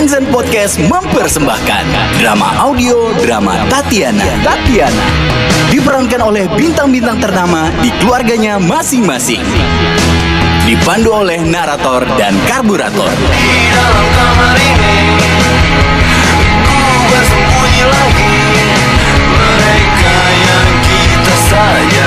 And Podcast mempersembahkan drama audio drama Tatiana. Tatiana diperankan oleh bintang-bintang ternama di keluarganya masing-masing. Dipandu oleh narator dan karburator. Mereka yang kita sayangi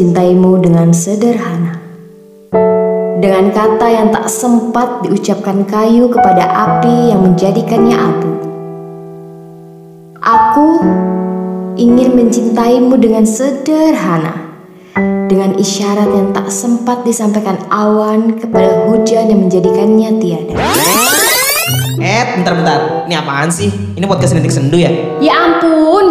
mencintaimu dengan sederhana. Dengan kata yang tak sempat diucapkan kayu kepada api yang menjadikannya abu. Aku ingin mencintaimu dengan sederhana. Dengan isyarat yang tak sempat disampaikan awan kepada hujan yang menjadikannya tiada. Eh, bentar-bentar. Ini apaan sih? Ini podcast Rintik Sendu ya? Ya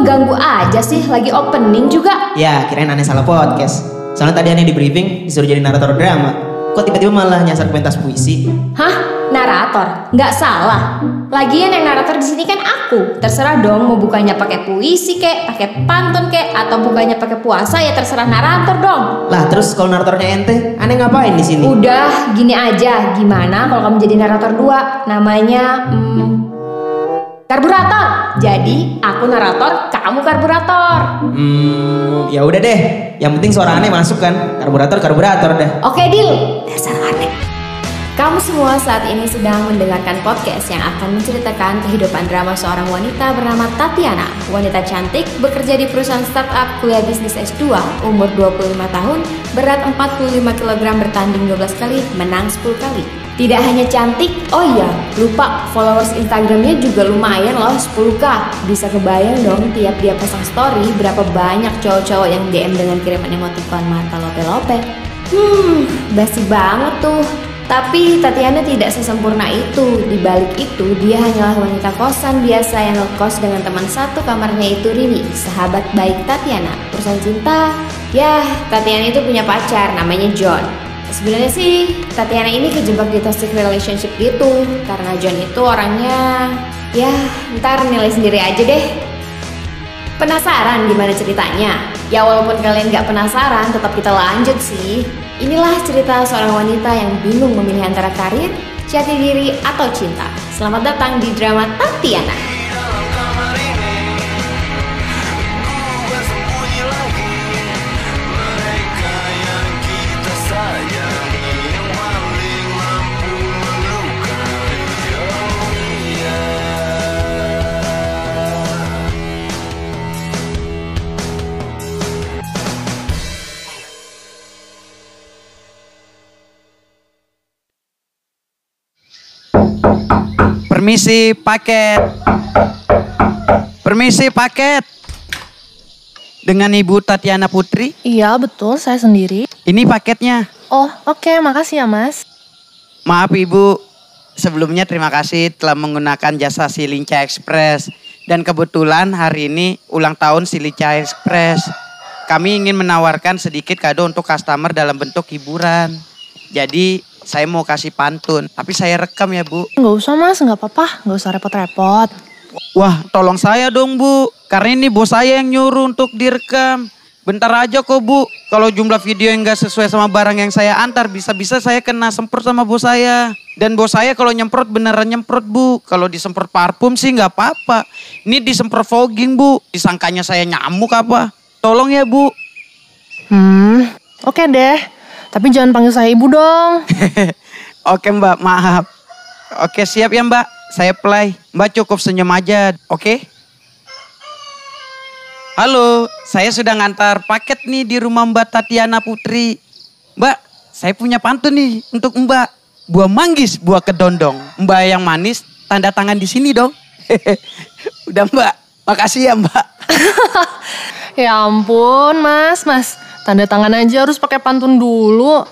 ganggu aja sih lagi opening juga. Ya, kirain aneh salah podcast. Soalnya tadi aneh di briefing disuruh jadi narator drama. Kok tiba-tiba malah nyasar pentas puisi? Hah? Narator? Nggak salah. Lagian yang narator di sini kan aku. Terserah dong mau bukanya pakai puisi kek, pakai pantun kek, atau bukanya pakai puasa ya terserah narator dong. Lah, terus kalau naratornya ente, aneh ngapain di sini? Udah, gini aja. Gimana kalau kamu jadi narator dua? Namanya hmm, karburator. Jadi aku narator, kamu karburator. Hmm, ya udah deh. Yang penting suara aneh masuk kan. Karburator, karburator deh. Oke, deal. Dasar aneh. Kamu semua saat ini sedang mendengarkan podcast yang akan menceritakan kehidupan drama seorang wanita bernama Tatiana. Wanita cantik, bekerja di perusahaan startup, kuliah bisnis S2, umur 25 tahun, berat 45 kg bertanding 12 kali, menang 10 kali. Tidak hanya cantik, oh iya, lupa followers Instagramnya juga lumayan loh 10k. Bisa kebayang dong tiap dia pasang story berapa banyak cowok-cowok yang DM dengan kiriman emoticon mata lope-lope. Hmm, basi banget tuh. Tapi Tatiana tidak sesempurna itu. Di balik itu, dia hanyalah wanita kosan biasa yang ngekos dengan teman satu kamarnya itu Rini, sahabat baik Tatiana. Urusan cinta, ya Tatiana itu punya pacar namanya John. Sebenarnya sih Tatiana ini kejebak di toxic relationship gitu karena John itu orangnya ya ntar nilai sendiri aja deh. Penasaran gimana ceritanya? Ya walaupun kalian gak penasaran, tetap kita lanjut sih. Inilah cerita seorang wanita yang bingung memilih antara karir, jati diri, atau cinta. Selamat datang di drama Tatiana. Permisi paket. Permisi paket. Dengan Ibu Tatiana Putri. Iya betul, saya sendiri. Ini paketnya. Oh oke, makasih ya mas. Maaf Ibu, sebelumnya terima kasih telah menggunakan jasa Silinca Express. Dan kebetulan hari ini ulang tahun Silinca Express. Kami ingin menawarkan sedikit kado untuk customer dalam bentuk hiburan. Jadi saya mau kasih pantun, tapi saya rekam ya Bu. Nggak usah mas, nggak apa-apa, nggak usah repot-repot. Wah, tolong saya dong Bu. Karena ini bos saya yang nyuruh untuk direkam. Bentar aja kok Bu. Kalau jumlah video yang gak sesuai sama barang yang saya antar, bisa-bisa saya kena semprot sama bos saya. Dan bos saya kalau nyemprot beneran nyemprot Bu. Kalau disemprot parfum sih nggak apa-apa. Ini disemprot fogging Bu. Disangkanya saya nyamuk apa. Tolong ya Bu. Hmm, oke deh. Tapi jangan panggil saya ibu dong. Oke Mbak, maaf. Oke siap ya Mbak. Saya play. Mbak cukup senyum aja, oke? Halo, saya sudah ngantar paket nih di rumah Mbak Tatiana Putri. Mbak, saya punya pantun nih untuk Mbak. Buah manggis, buah kedondong. Mbak yang manis, tanda tangan di sini dong. Udah Mbak, makasih ya Mbak. ya ampun mas, mas. Tanda tangan aja harus pakai pantun dulu.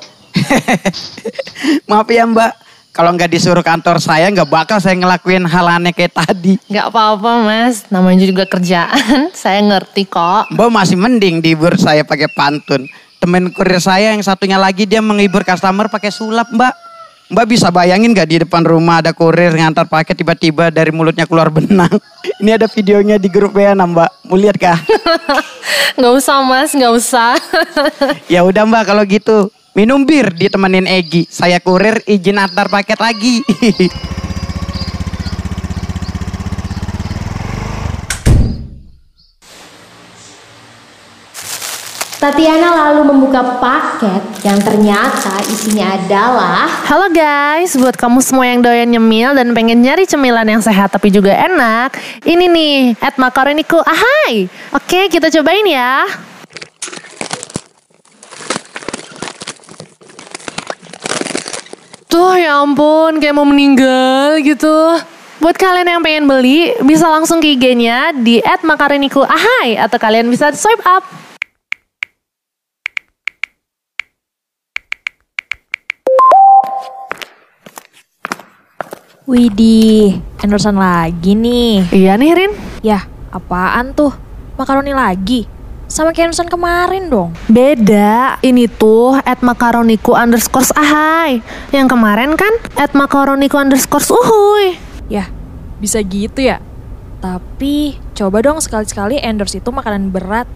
Maaf ya Mbak, kalau nggak disuruh kantor saya nggak bakal saya ngelakuin hal aneh kayak tadi. Nggak apa-apa mas, namanya juga kerjaan. saya ngerti kok. Mbak masih mending dihibur saya pakai pantun. temen kurir saya yang satunya lagi dia menghibur customer pakai sulap mbak. Mbak bisa bayangin gak di depan rumah ada kurir ngantar paket tiba-tiba dari mulutnya keluar benang. Ini ada videonya di grup WA mbak. Mau lihat kah? Nggak usah mas, nggak usah. ya udah mbak kalau gitu. Minum bir ditemenin Egi. Saya kurir izin antar paket lagi. Tatiana lalu membuka paket yang ternyata isinya adalah Halo guys, buat kamu semua yang doyan nyemil dan pengen nyari cemilan yang sehat tapi juga enak, ini nih, at makaroniku ahai. Oke, kita cobain ya. Tuh ya ampun, kayak mau meninggal gitu. Buat kalian yang pengen beli, bisa langsung ke IG-nya di at makaroniku ahai atau kalian bisa swipe up. Widih, endorsean lagi nih. Iya nih Rin. Yah, apaan tuh? Makaroni lagi? Sama kayak endorsean kemarin dong. Beda, ini tuh at makaroniku underscore ahai. Yang kemarin kan at makaroniku underscore uhuy. Yah, bisa gitu ya? Tapi coba dong sekali-sekali endorse itu makanan berat.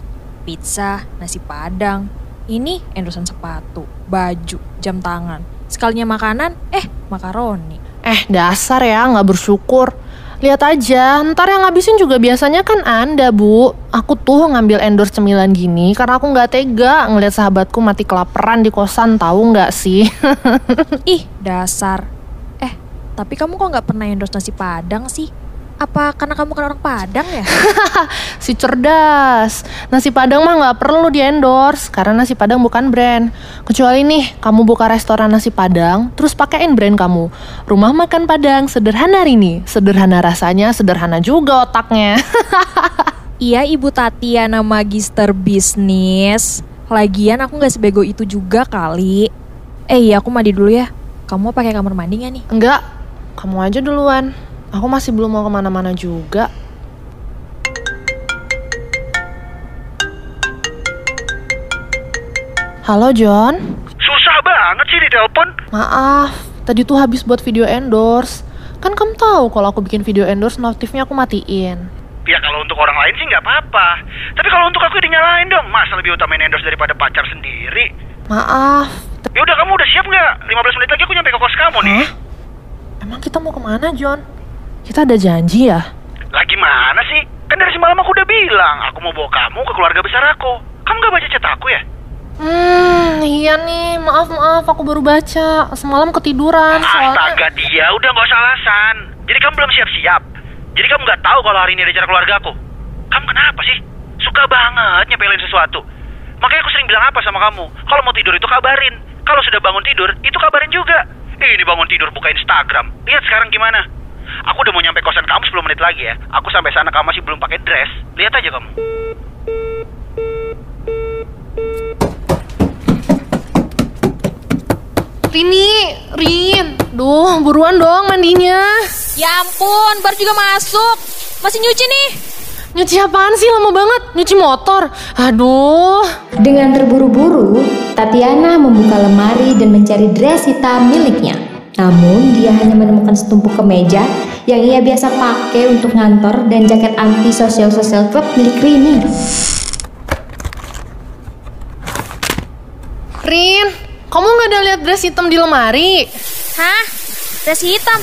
Pizza, nasi padang. Ini endorsean sepatu, baju, jam tangan. Sekalinya makanan, eh makaroni. Eh dasar ya nggak bersyukur. Lihat aja, ntar yang ngabisin juga biasanya kan anda bu. Aku tuh ngambil endorse cemilan gini karena aku nggak tega ngeliat sahabatku mati kelaparan di kosan tahu nggak sih? Ih, dasar. Eh, tapi kamu kok nggak pernah endorse nasi padang sih? Apa karena kamu kan orang Padang ya? si cerdas. Nasi Padang mah nggak perlu di endorse karena nasi Padang bukan brand. Kecuali nih kamu buka restoran nasi Padang, terus pakein brand kamu. Rumah makan Padang sederhana Rini. Sederhana rasanya, sederhana juga otaknya. Iya Ibu Tatiana Magister Bisnis. Lagian aku nggak sebego itu juga kali. Eh iya aku mandi dulu ya. Kamu pakai kamar mandi nggak nih? Enggak, kamu aja duluan. Aku masih belum mau ke mana-mana juga. Halo John, Susah banget sih ditelepon. maaf. Tadi tuh habis buat video endorse. Kan kamu tahu kalau aku bikin video endorse notifnya aku matiin. Ya kalau untuk orang lain sih nggak apa-apa. Tapi kalau untuk aku dinyalain dong. Masa lebih utamain endorse daripada pacar sendiri? Maaf. Ya udah kamu udah siap nggak? 15 menit lagi aku nyampe ke kos kamu nih. Hah? Emang kita mau ke mana John? Kita ada janji ya? Lagi mana sih? Kan dari semalam aku udah bilang aku mau bawa kamu ke keluarga besar aku. Kamu nggak baca chat aku ya? Hmm, iya nih. Maaf maaf, aku baru baca. Semalam ketiduran. Soalnya... Astaga dia udah nggak usah alasan. Jadi kamu belum siap-siap. Jadi kamu nggak tahu kalau hari ini ada acara keluarga aku. Kamu kenapa sih? Suka banget nyepelin sesuatu. Makanya aku sering bilang apa sama kamu? Kalau mau tidur itu kabarin. Kalau sudah bangun tidur, itu kabarin juga. Ini bangun tidur buka Instagram. Lihat sekarang gimana. Aku udah mau nyampe kosan kamu 10 menit lagi ya. Aku sampai sana kamu masih belum pakai dress. Lihat aja kamu. Rini, Rin. Duh, buruan dong mandinya. Ya ampun, baru juga masuk. Masih nyuci nih. Nyuci apaan sih lama banget? Nyuci motor. Aduh. Dengan terburu-buru, Tatiana membuka lemari dan mencari dress hitam miliknya. Namun, dia hanya menemukan setumpuk kemeja yang ia biasa pakai untuk ngantor dan jaket anti social club milik Rini. Rin, kamu nggak ada lihat dress hitam di lemari? Hah? Dress hitam?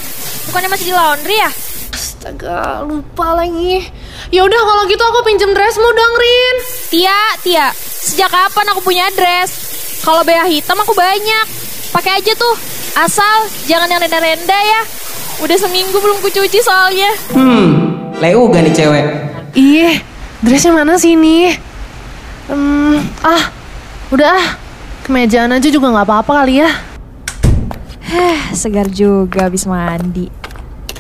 Bukannya masih di laundry ya? Astaga, lupa lagi. Ya udah kalau gitu aku pinjem dressmu dong, Rin. Tia, Tia, sejak kapan aku punya dress? Kalau BH hitam aku banyak. Pakai aja tuh. Asal jangan yang renda-renda ya. Udah seminggu belum kucuci soalnya. Hmm, Leu gak nih cewek? Iya, dressnya mana sih ini? Hmm, ah, udah ah. Kemejaan aja juga nggak apa-apa kali ya. Heh, segar juga habis mandi.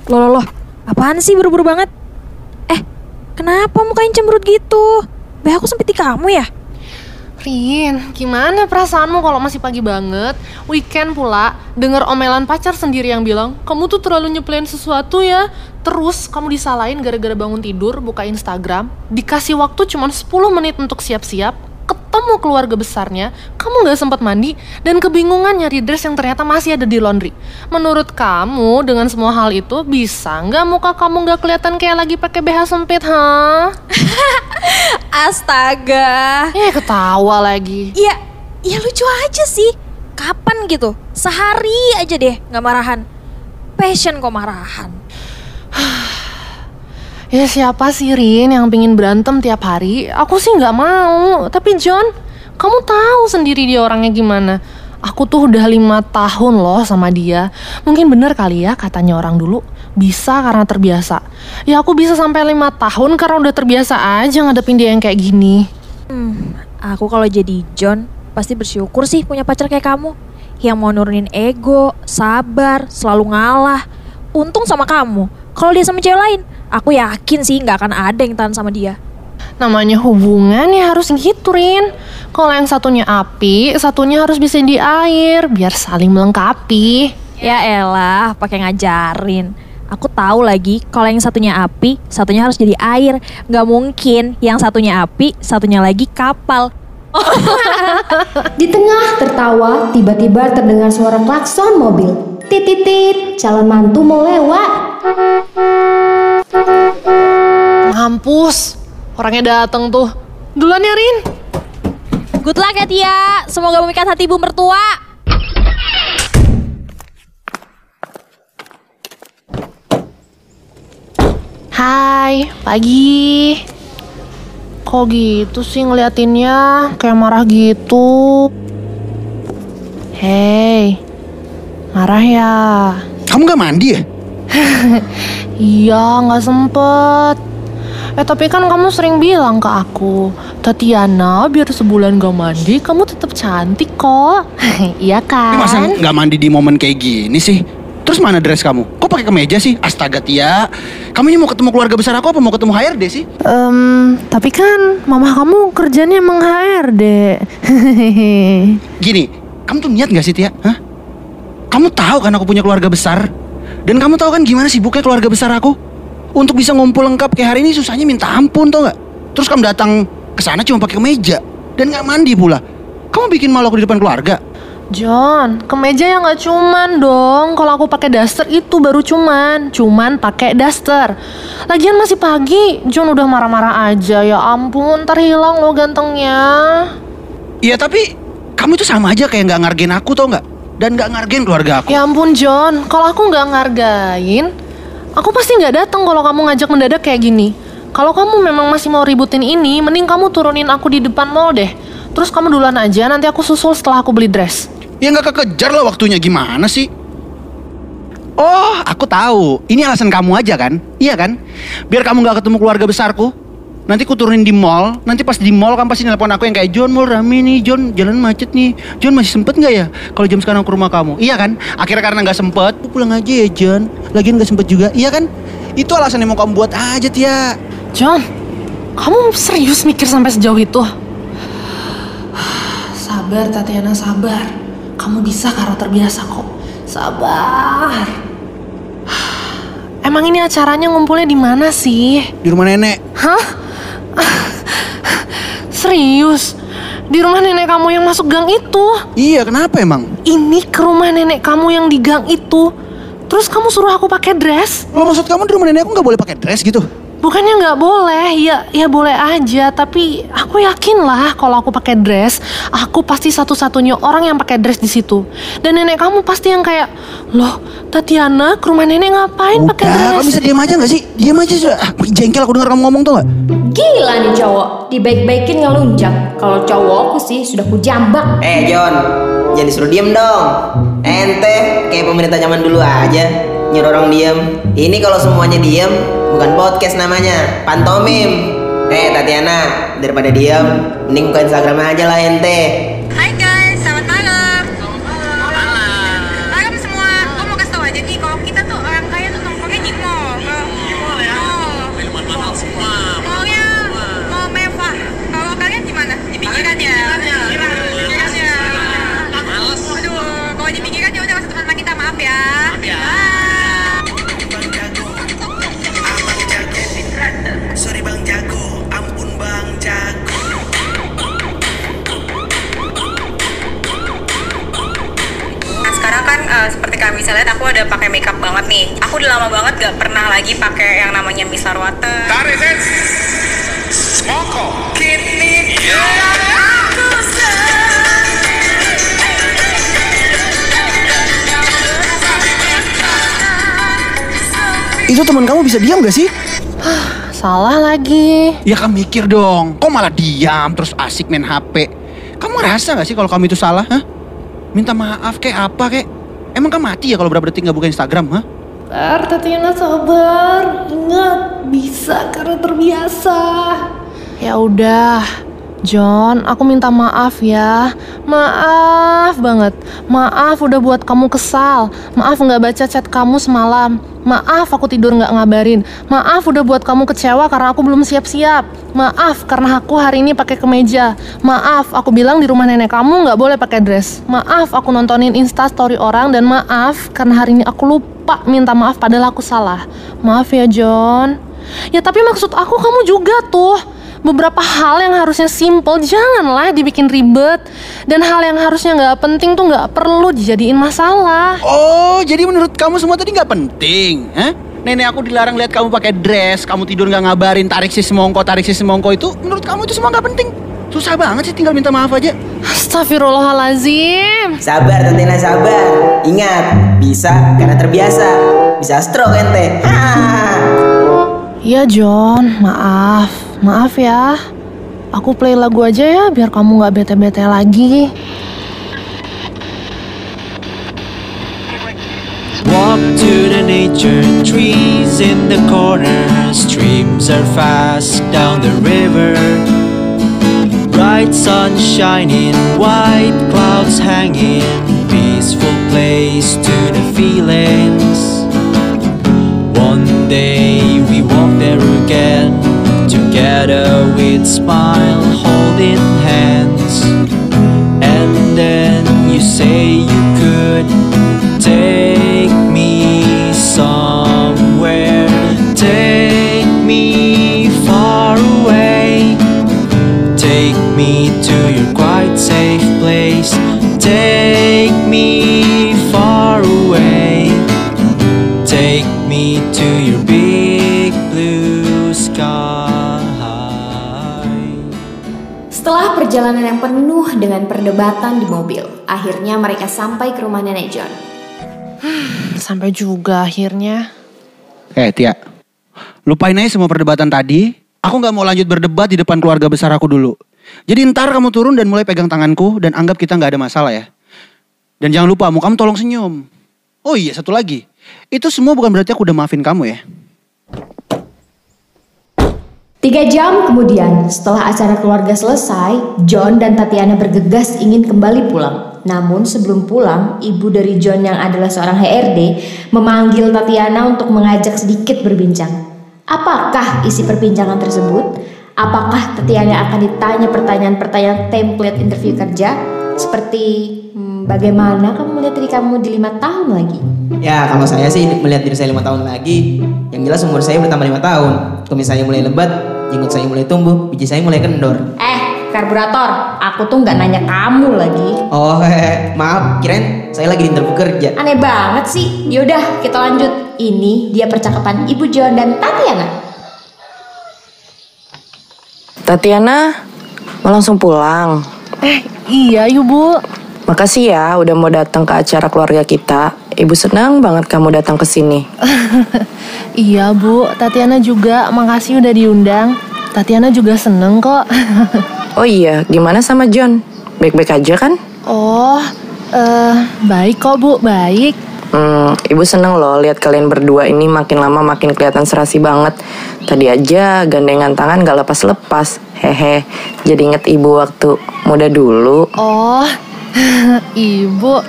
Loh, loh, loh. Apaan sih buru-buru banget? Eh, kenapa mukanya cemberut gitu? BH aku sempit di kamu ya? Rin, gimana perasaanmu kalau masih pagi banget, weekend pula, denger omelan pacar sendiri yang bilang, kamu tuh terlalu nyepelin sesuatu ya. Terus kamu disalahin gara-gara bangun tidur, buka Instagram, dikasih waktu cuma 10 menit untuk siap-siap, ketemu keluarga besarnya, kamu nggak sempat mandi dan kebingungan nyari dress yang ternyata masih ada di laundry. Menurut kamu dengan semua hal itu bisa nggak muka kamu nggak kelihatan kayak lagi pakai BH sempit, ha? Astaga. Eh ketawa lagi. Ya, ya lucu aja sih. Kapan gitu? Sehari aja deh nggak marahan. Passion kok marahan. Ya siapa sih Rin yang pingin berantem tiap hari? Aku sih nggak mau. Tapi John, kamu tahu sendiri dia orangnya gimana. Aku tuh udah lima tahun loh sama dia. Mungkin bener kali ya katanya orang dulu. Bisa karena terbiasa. Ya aku bisa sampai lima tahun karena udah terbiasa aja ngadepin dia yang kayak gini. Hmm, aku kalau jadi John pasti bersyukur sih punya pacar kayak kamu. Yang mau nurunin ego, sabar, selalu ngalah. Untung sama kamu. Kalau dia sama cewek lain, aku yakin sih nggak akan ada yang tahan sama dia. Namanya hubungan ya harus gitu Rin. Kalau yang satunya api, satunya harus bisa di air biar saling melengkapi. Ya elah, pakai ngajarin. Aku tahu lagi kalau yang satunya api, satunya harus jadi air. Nggak mungkin yang satunya api, satunya lagi kapal. Di tengah tertawa, tiba-tiba terdengar suara klakson mobil. Titit, calon mantu mau lewat. Mampus, orangnya dateng tuh. Duluan ya Rin. Good luck ya Tia, semoga memikat hati ibu mertua. Hai, pagi. Kok gitu sih ngeliatinnya? Kayak marah gitu. Hei, marah ya? Kamu gak mandi ya? Iya, nggak sempet. Eh tapi kan kamu sering bilang ke aku, Tatiana biar sebulan gak mandi kamu tetap cantik kok. iya Ini kan? masa gak mandi di momen kayak gini sih? Terus mana dress kamu? Kok pakai kemeja sih? Astaga Tia. Kamu ini mau ketemu keluarga besar aku apa mau ketemu HRD sih? Em, tapi kan mama kamu kerjanya emang HRD. Gini, kamu tuh niat gak sih Tia? Hah? Kamu tahu kan aku punya keluarga besar? Dan kamu tahu kan gimana sibuknya keluarga besar aku? Untuk bisa ngumpul lengkap kayak hari ini susahnya minta ampun tau gak? Terus kamu datang ke sana cuma pakai kemeja dan nggak mandi pula. Kamu bikin malu aku di depan keluarga. John, kemeja yang nggak cuman dong. Kalau aku pakai daster itu baru cuman, cuman pakai daster. Lagian masih pagi, John udah marah-marah aja. Ya ampun, ntar hilang lo gantengnya. Iya tapi kamu itu sama aja kayak nggak ngargain aku tau nggak? Dan nggak ngargain keluarga aku. Ya ampun John, kalau aku nggak ngargain, aku pasti nggak datang kalau kamu ngajak mendadak kayak gini. Kalau kamu memang masih mau ributin ini, mending kamu turunin aku di depan mall deh. Terus kamu duluan aja, nanti aku susul setelah aku beli dress. Ya nggak kekejar lah waktunya gimana sih? Oh, aku tahu. Ini alasan kamu aja kan? Iya kan? Biar kamu nggak ketemu keluarga besarku. Nanti ku turunin di mall. Nanti pas di mall kan pasti nelpon aku yang kayak John mall rame nih. John jalan macet nih. John masih sempet nggak ya? Kalau jam sekarang ke rumah kamu. Iya kan? Akhirnya karena nggak sempet, aku pulang aja ya John. Lagian nggak sempet juga. Iya kan? Itu alasan yang mau kamu buat aja Tia. John, kamu serius mikir sampai sejauh itu? Sabar Tatiana, sabar. Kamu bisa karena terbiasa kok. Sabar. Emang ini acaranya ngumpulnya di mana sih? Di rumah nenek. Hah? Serius? Di rumah nenek kamu yang masuk gang itu? Iya, kenapa emang? Ini ke rumah nenek kamu yang di gang itu. Terus kamu suruh aku pakai dress? Lo maksud kamu di rumah nenek aku nggak boleh pakai dress gitu? Bukannya nggak boleh, ya ya boleh aja. Tapi aku yakin lah kalau aku pakai dress, aku pasti satu-satunya orang yang pakai dress di situ. Dan nenek kamu pasti yang kayak, loh Tatiana ke rumah nenek ngapain pakai Udah, dress? kamu bisa diam aja nggak sih? Diam aja sudah. Ah, jengkel aku dengar kamu ngomong tuh nggak? Gila nih cowok, dibaik-baikin ngelunjak. Kalau cowokku sih sudah kujambak. Eh John, jangan disuruh diem dong. Ente kayak pemerintah zaman dulu aja nyuruh orang diem. Ini kalau semuanya diem, bukan podcast namanya, pantomim. Eh Tatiana, daripada diem, mending buka Instagram aja lah ente. Hai pakai makeup banget nih. Aku udah lama banget gak pernah lagi pakai yang namanya micellar water. Moko. Kini. Itu teman kamu bisa diam gak sih? Salah lagi. Ya kan mikir dong. Kok malah diam terus asik main HP? Kamu ngerasa gak sih kalau kamu itu salah? Hah? Minta maaf kayak apa kayak? Emang kamu mati ya kalau berapa detik gak buka Instagram? Hah? Sabar, Tatiana sabar. Ingat, bisa karena terbiasa. Ya udah, John, aku minta maaf ya. Maaf banget. Maaf udah buat kamu kesal. Maaf nggak baca chat kamu semalam. Maaf aku tidur nggak ngabarin. Maaf udah buat kamu kecewa karena aku belum siap-siap. Maaf karena aku hari ini pakai kemeja. Maaf aku bilang di rumah nenek kamu nggak boleh pakai dress. Maaf aku nontonin insta story orang dan maaf karena hari ini aku lupa minta maaf padahal aku salah. Maaf ya John. Ya tapi maksud aku kamu juga tuh beberapa hal yang harusnya simple janganlah dibikin ribet dan hal yang harusnya nggak penting tuh nggak perlu dijadiin masalah. Oh, jadi menurut kamu semua tadi nggak penting? Hah? Nenek aku dilarang lihat kamu pakai dress, kamu tidur nggak ngabarin, tarik si semongko, tarik si semongko itu, menurut kamu itu semua nggak penting? Susah banget sih tinggal minta maaf aja. Astagfirullahalazim. Sabar Tatiana sabar. Ingat, bisa karena terbiasa. Bisa stroke ente. Ha. Iya John, maaf, maaf ya. Aku play lagu aja ya biar kamu nggak bete-bete lagi. Walk to the nature trees in the corner. Streams are fast down the river. Bright sun shining, white clouds hanging. Peaceful place to the feelings. We'd smile, holding hands. And then you say perjalanan yang penuh dengan perdebatan di mobil, akhirnya mereka sampai ke rumah nenek John. Sampai juga akhirnya. Eh Tia, lupain aja semua perdebatan tadi. Aku nggak mau lanjut berdebat di depan keluarga besar aku dulu. Jadi ntar kamu turun dan mulai pegang tanganku dan anggap kita nggak ada masalah ya. Dan jangan lupa, mau kamu tolong senyum. Oh iya, satu lagi. Itu semua bukan berarti aku udah maafin kamu ya. Tiga jam kemudian, setelah acara keluarga selesai, John dan Tatiana bergegas ingin kembali pulang. Namun sebelum pulang, ibu dari John yang adalah seorang HRD memanggil Tatiana untuk mengajak sedikit berbincang. Apakah isi perbincangan tersebut? Apakah Tatiana akan ditanya pertanyaan-pertanyaan template interview kerja? Seperti hmm, bagaimana kamu melihat diri kamu di lima tahun lagi? Ya kalau saya sih melihat diri saya lima tahun lagi, yang jelas umur saya bertambah lima tahun. Kumis saya mulai lebat, jenggot saya mulai tumbuh, biji saya mulai kendor. Eh, karburator, aku tuh nggak nanya kamu lagi. Oh, hehe, maaf, kirain saya lagi di interview kerja. Aneh banget sih. Yaudah, kita lanjut. Ini dia percakapan Ibu John dan Tatiana. Tatiana, mau langsung pulang. Eh, iya ibu. Makasih ya udah mau datang ke acara keluarga kita. Ibu senang banget kamu datang ke sini. Iya bu, Tatiana juga makasih udah diundang. Tatiana juga seneng kok. Oh iya, gimana sama John? Baik-baik aja kan? oh, eh baik kok bu, baik. Hmm, ibu seneng loh lihat kalian berdua ini makin lama makin kelihatan serasi banget. Tadi aja gandengan tangan gak lepas-lepas. Hehe, jadi inget ibu waktu muda dulu. Oh, ibu.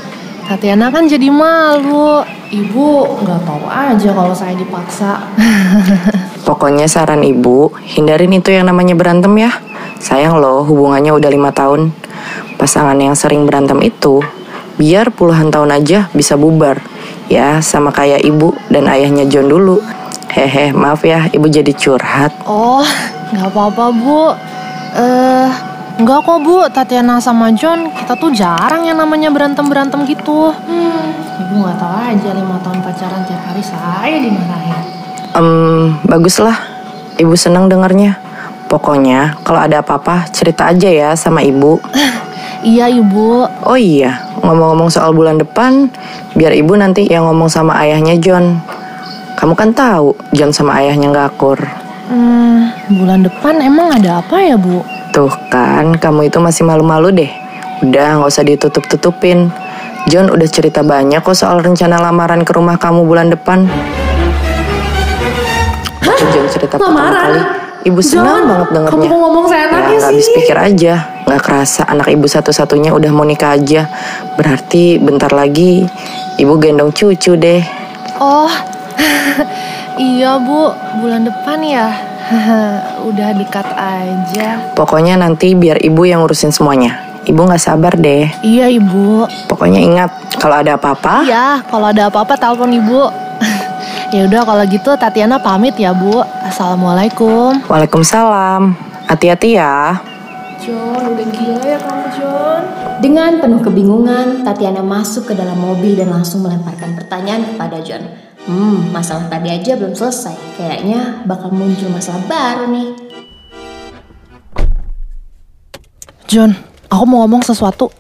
Tatiana kan jadi malu. Ibu nggak tahu aja kalau saya dipaksa. Pokoknya saran ibu, hindarin itu yang namanya berantem ya. Sayang loh hubungannya udah lima tahun. Pasangan yang sering berantem itu, biar puluhan tahun aja bisa bubar. Ya sama kayak ibu dan ayahnya John dulu. Hehe, maaf ya ibu jadi curhat. Oh, nggak apa-apa bu. Eh, Enggak kok bu, Tatiana sama John, kita tuh jarang yang namanya berantem-berantem gitu. Hmm, ibu nggak tahu aja lima tahun pacaran tiap hari saya dimarahin. Em, baguslah. Ibu senang dengarnya. Pokoknya kalau ada apa-apa cerita aja ya sama ibu. Iya ibu. Oh iya, ngomong-ngomong soal bulan depan, biar ibu nanti yang ngomong sama ayahnya John. Kamu kan tahu John sama ayahnya nggak akur. Hmm, bulan depan emang ada apa ya bu? Tuh kan, kamu itu masih malu-malu deh. Udah nggak usah ditutup-tutupin. John udah cerita banyak kok soal rencana lamaran ke rumah kamu bulan depan. Waktu John cerita pertama Lamaran? kali, ibu senang John, banget dengernya. kamu ngomong seenaknya ya, sih? habis pikir aja. Nggak kerasa anak ibu satu-satunya udah mau nikah aja. Berarti bentar lagi ibu gendong cucu deh. Oh, iya bu, bulan depan ya. Udah dekat aja. Pokoknya nanti biar ibu yang ngurusin semuanya. Ibu nggak sabar deh. Iya ibu. Pokoknya ingat, kalau ada apa-apa, Iya, kalau ada apa-apa telepon ibu. ya udah kalau gitu Tatiana pamit ya bu. Assalamualaikum. Waalaikumsalam. Hati-hati ya. John, udah gila ya kamu John. Dengan penuh kebingungan, Tatiana masuk ke dalam mobil dan langsung melemparkan pertanyaan kepada John. Hmm, masalah tadi aja belum selesai. Kayaknya bakal muncul masalah baru nih. John, aku mau ngomong sesuatu.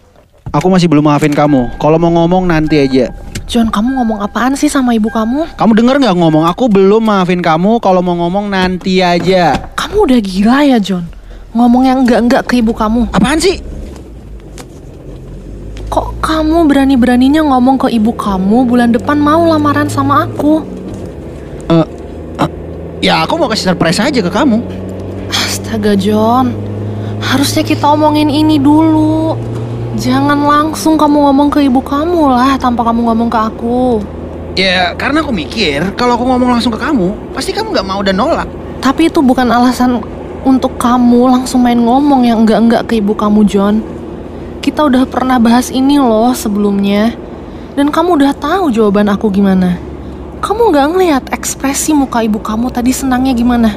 Aku masih belum maafin kamu. Kalau mau ngomong nanti aja. John, kamu ngomong apaan sih sama ibu kamu? Kamu denger nggak ngomong? Aku belum maafin kamu. Kalau mau ngomong nanti aja. Kamu udah gila ya John? Ngomong yang enggak-enggak ke ibu kamu. Apaan sih? Kok kamu berani-beraninya ngomong ke ibu kamu bulan depan mau lamaran sama aku? Eh, eh, ya aku mau kasih surprise aja ke kamu. Astaga John, harusnya kita omongin ini dulu. Jangan langsung kamu ngomong ke ibu kamu lah tanpa kamu ngomong ke aku. Ya karena aku mikir kalau aku ngomong langsung ke kamu, pasti kamu nggak mau dan nolak. Tapi itu bukan alasan untuk kamu langsung main ngomong yang enggak-enggak ke ibu kamu John. Kita udah pernah bahas ini loh sebelumnya. Dan kamu udah tahu jawaban aku gimana. Kamu nggak ngeliat ekspresi muka ibu kamu tadi senangnya gimana?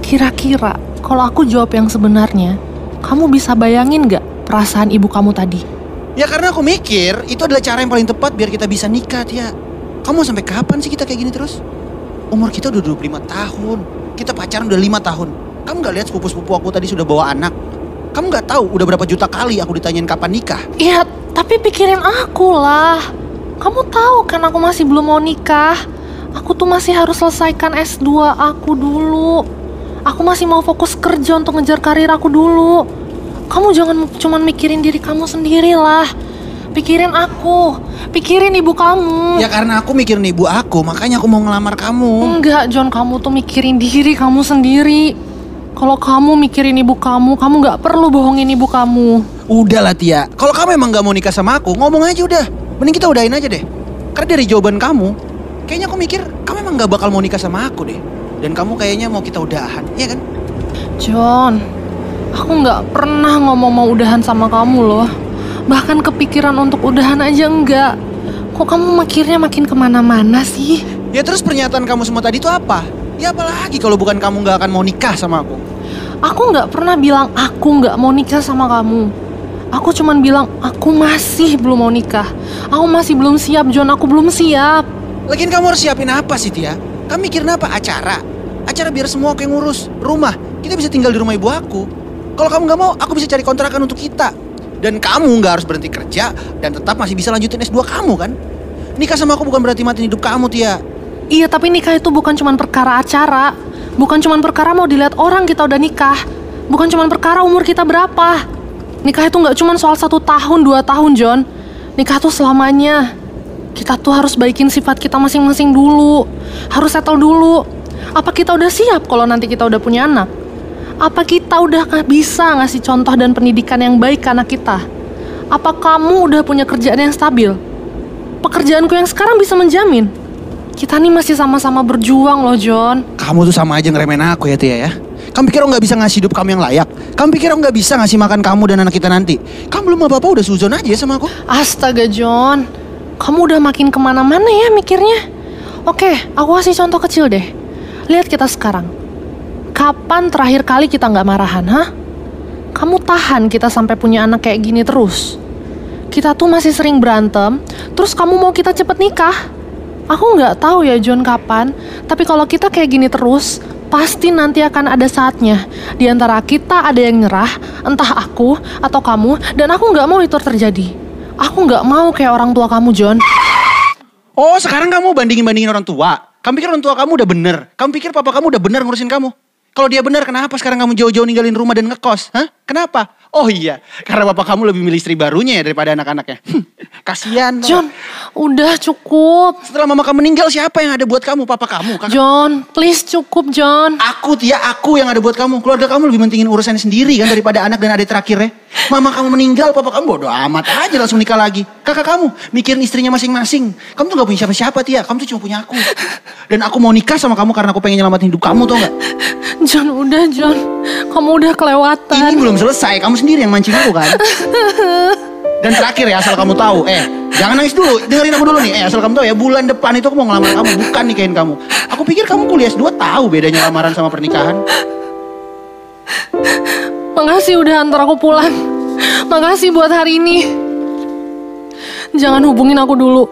Kira-kira kalau aku jawab yang sebenarnya, kamu bisa bayangin nggak perasaan ibu kamu tadi? Ya karena aku mikir itu adalah cara yang paling tepat biar kita bisa nikah ya. Kamu sampai kapan sih kita kayak gini terus? Umur kita udah 25 tahun. Kita pacaran udah lima tahun. Kamu nggak lihat sepupu-sepupu aku tadi sudah bawa anak? Kamu nggak tahu udah berapa juta kali aku ditanyain kapan nikah? Iya, tapi pikirin aku lah. Kamu tahu kan aku masih belum mau nikah. Aku tuh masih harus selesaikan S2 aku dulu. Aku masih mau fokus kerja untuk ngejar karir aku dulu. Kamu jangan cuman mikirin diri kamu sendiri lah. Pikirin aku, pikirin ibu kamu. Ya karena aku mikirin ibu aku, makanya aku mau ngelamar kamu. Enggak, John, kamu tuh mikirin diri kamu sendiri. Kalau kamu mikirin ibu kamu, kamu nggak perlu bohongin ibu kamu. Udah lah Tia, kalau kamu emang gak mau nikah sama aku, ngomong aja udah. Mending kita udahin aja deh. Karena dari jawaban kamu, kayaknya aku mikir kamu emang gak bakal mau nikah sama aku deh. Dan kamu kayaknya mau kita udahan, iya kan? John, aku nggak pernah ngomong mau udahan sama kamu loh. Bahkan kepikiran untuk udahan aja enggak. Kok kamu mikirnya makin ke mana-mana sih? Ya terus pernyataan kamu semua tadi itu apa? Ya apalagi kalau bukan kamu gak akan mau nikah sama aku. Aku nggak pernah bilang aku nggak mau nikah sama kamu. Aku cuman bilang aku masih belum mau nikah. Aku masih belum siap, John. Aku belum siap. Lagian kamu harus siapin apa sih Tia? Kamu mikirin apa? Acara? Acara biar semua aku yang ngurus. Rumah, kita bisa tinggal di rumah ibu aku. Kalau kamu gak mau, aku bisa cari kontrakan untuk kita. Dan kamu gak harus berhenti kerja dan tetap masih bisa lanjutin S2 kamu kan? Nikah sama aku bukan berarti matiin hidup kamu Tia. Iya, tapi nikah itu bukan cuman perkara acara. Bukan cuman perkara mau dilihat orang kita udah nikah. Bukan cuman perkara umur kita berapa. Nikah itu nggak cuman soal satu tahun, dua tahun, John. Nikah tuh selamanya. Kita tuh harus baikin sifat kita masing-masing dulu. Harus settle dulu. Apa kita udah siap kalau nanti kita udah punya anak? Apa kita udah bisa ngasih contoh dan pendidikan yang baik ke anak kita? Apa kamu udah punya kerjaan yang stabil? Pekerjaanku yang sekarang bisa menjamin kita nih masih sama-sama berjuang loh John Kamu tuh sama aja ngeremehin aku ya Tia ya. Kamu pikir aku gak bisa ngasih hidup kamu yang layak? Kamu pikir aku gak bisa ngasih makan kamu dan anak kita nanti? Kamu belum apa-apa udah suzon aja sama aku. Astaga John Kamu udah makin ke mana-mana ya mikirnya Oke, aku kasih contoh kecil deh Lihat kita sekarang Kapan terakhir kali kita nggak marahan, hah? kamu tahan kita sampai punya anak kayak gini terus. Kita tuh masih sering berantem, terus kamu mau kita cepet nikah? Aku nggak tahu ya John kapan, tapi kalau kita kayak gini terus, pasti nanti akan ada saatnya di antara kita ada yang nyerah, entah aku atau kamu, dan aku nggak mau itu terjadi. Aku nggak mau kayak orang tua kamu John. Oh sekarang kamu bandingin-bandingin orang tua. Kamu pikir orang tua kamu udah bener. Kamu pikir papa kamu udah bener ngurusin kamu. Kalau dia bener kenapa sekarang kamu jauh-jauh ninggalin rumah dan ngekos? Hah? Kenapa? Oh iya, karena bapak kamu lebih milih istri barunya ya daripada anak-anaknya. Kasian. tau John, udah cukup. Setelah mama kamu meninggal siapa yang ada buat kamu? Papa kamu? Kakak? John, please cukup John. Aku ya aku yang ada buat kamu. Keluarga kamu lebih mentingin urusannya sendiri kan daripada anak dan adik terakhirnya. Mama kamu meninggal, papa kamu bodo amat aja langsung nikah lagi. Kakak kamu mikirin istrinya masing-masing. Kamu tuh gak punya siapa-siapa Tia. Kamu tuh cuma punya aku. Dan aku mau nikah sama kamu karena aku pengen nyelamatin hidup kamu tau gak? John, udah John. Kamu udah kelewatan. Ini belum selesai. Kamu sendiri yang mancing aku kan? Dan terakhir ya asal kamu tahu, eh jangan nangis dulu, dengerin aku dulu nih. Eh asal kamu tahu ya bulan depan itu aku mau ngelamar kamu, bukan nikahin kamu. Aku pikir kamu kuliah S2 tahu bedanya lamaran sama pernikahan. Makasih udah antar aku pulang. Makasih buat hari ini. Jangan hubungin aku dulu.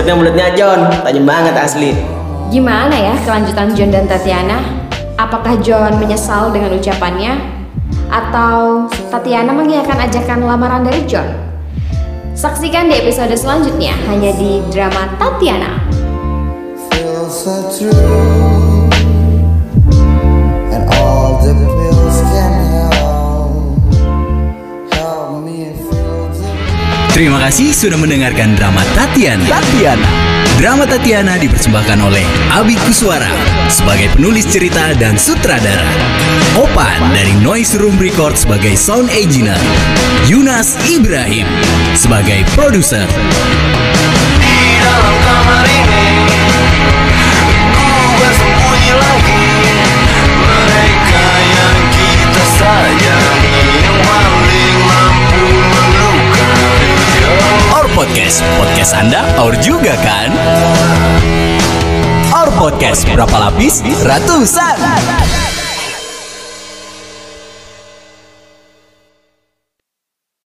Maksudnya mulutnya John, tajam banget asli. Gimana ya kelanjutan John dan Tatiana? Apakah John menyesal dengan ucapannya? Atau Tatiana mengiyakan ajakan lamaran dari John? Saksikan di episode selanjutnya hanya di drama Tatiana. feels so true Terima kasih sudah mendengarkan drama Tatiana. Tatiana. Drama Tatiana dipersembahkan oleh Abi Kuswara sebagai penulis cerita dan sutradara. Opan dari Noise Room Record sebagai sound engineer. Yunas Ibrahim sebagai produser. dalam kamar ini Podcast. Podcast Anda Our juga kan? Our Podcast berapa lapis? Ratusan.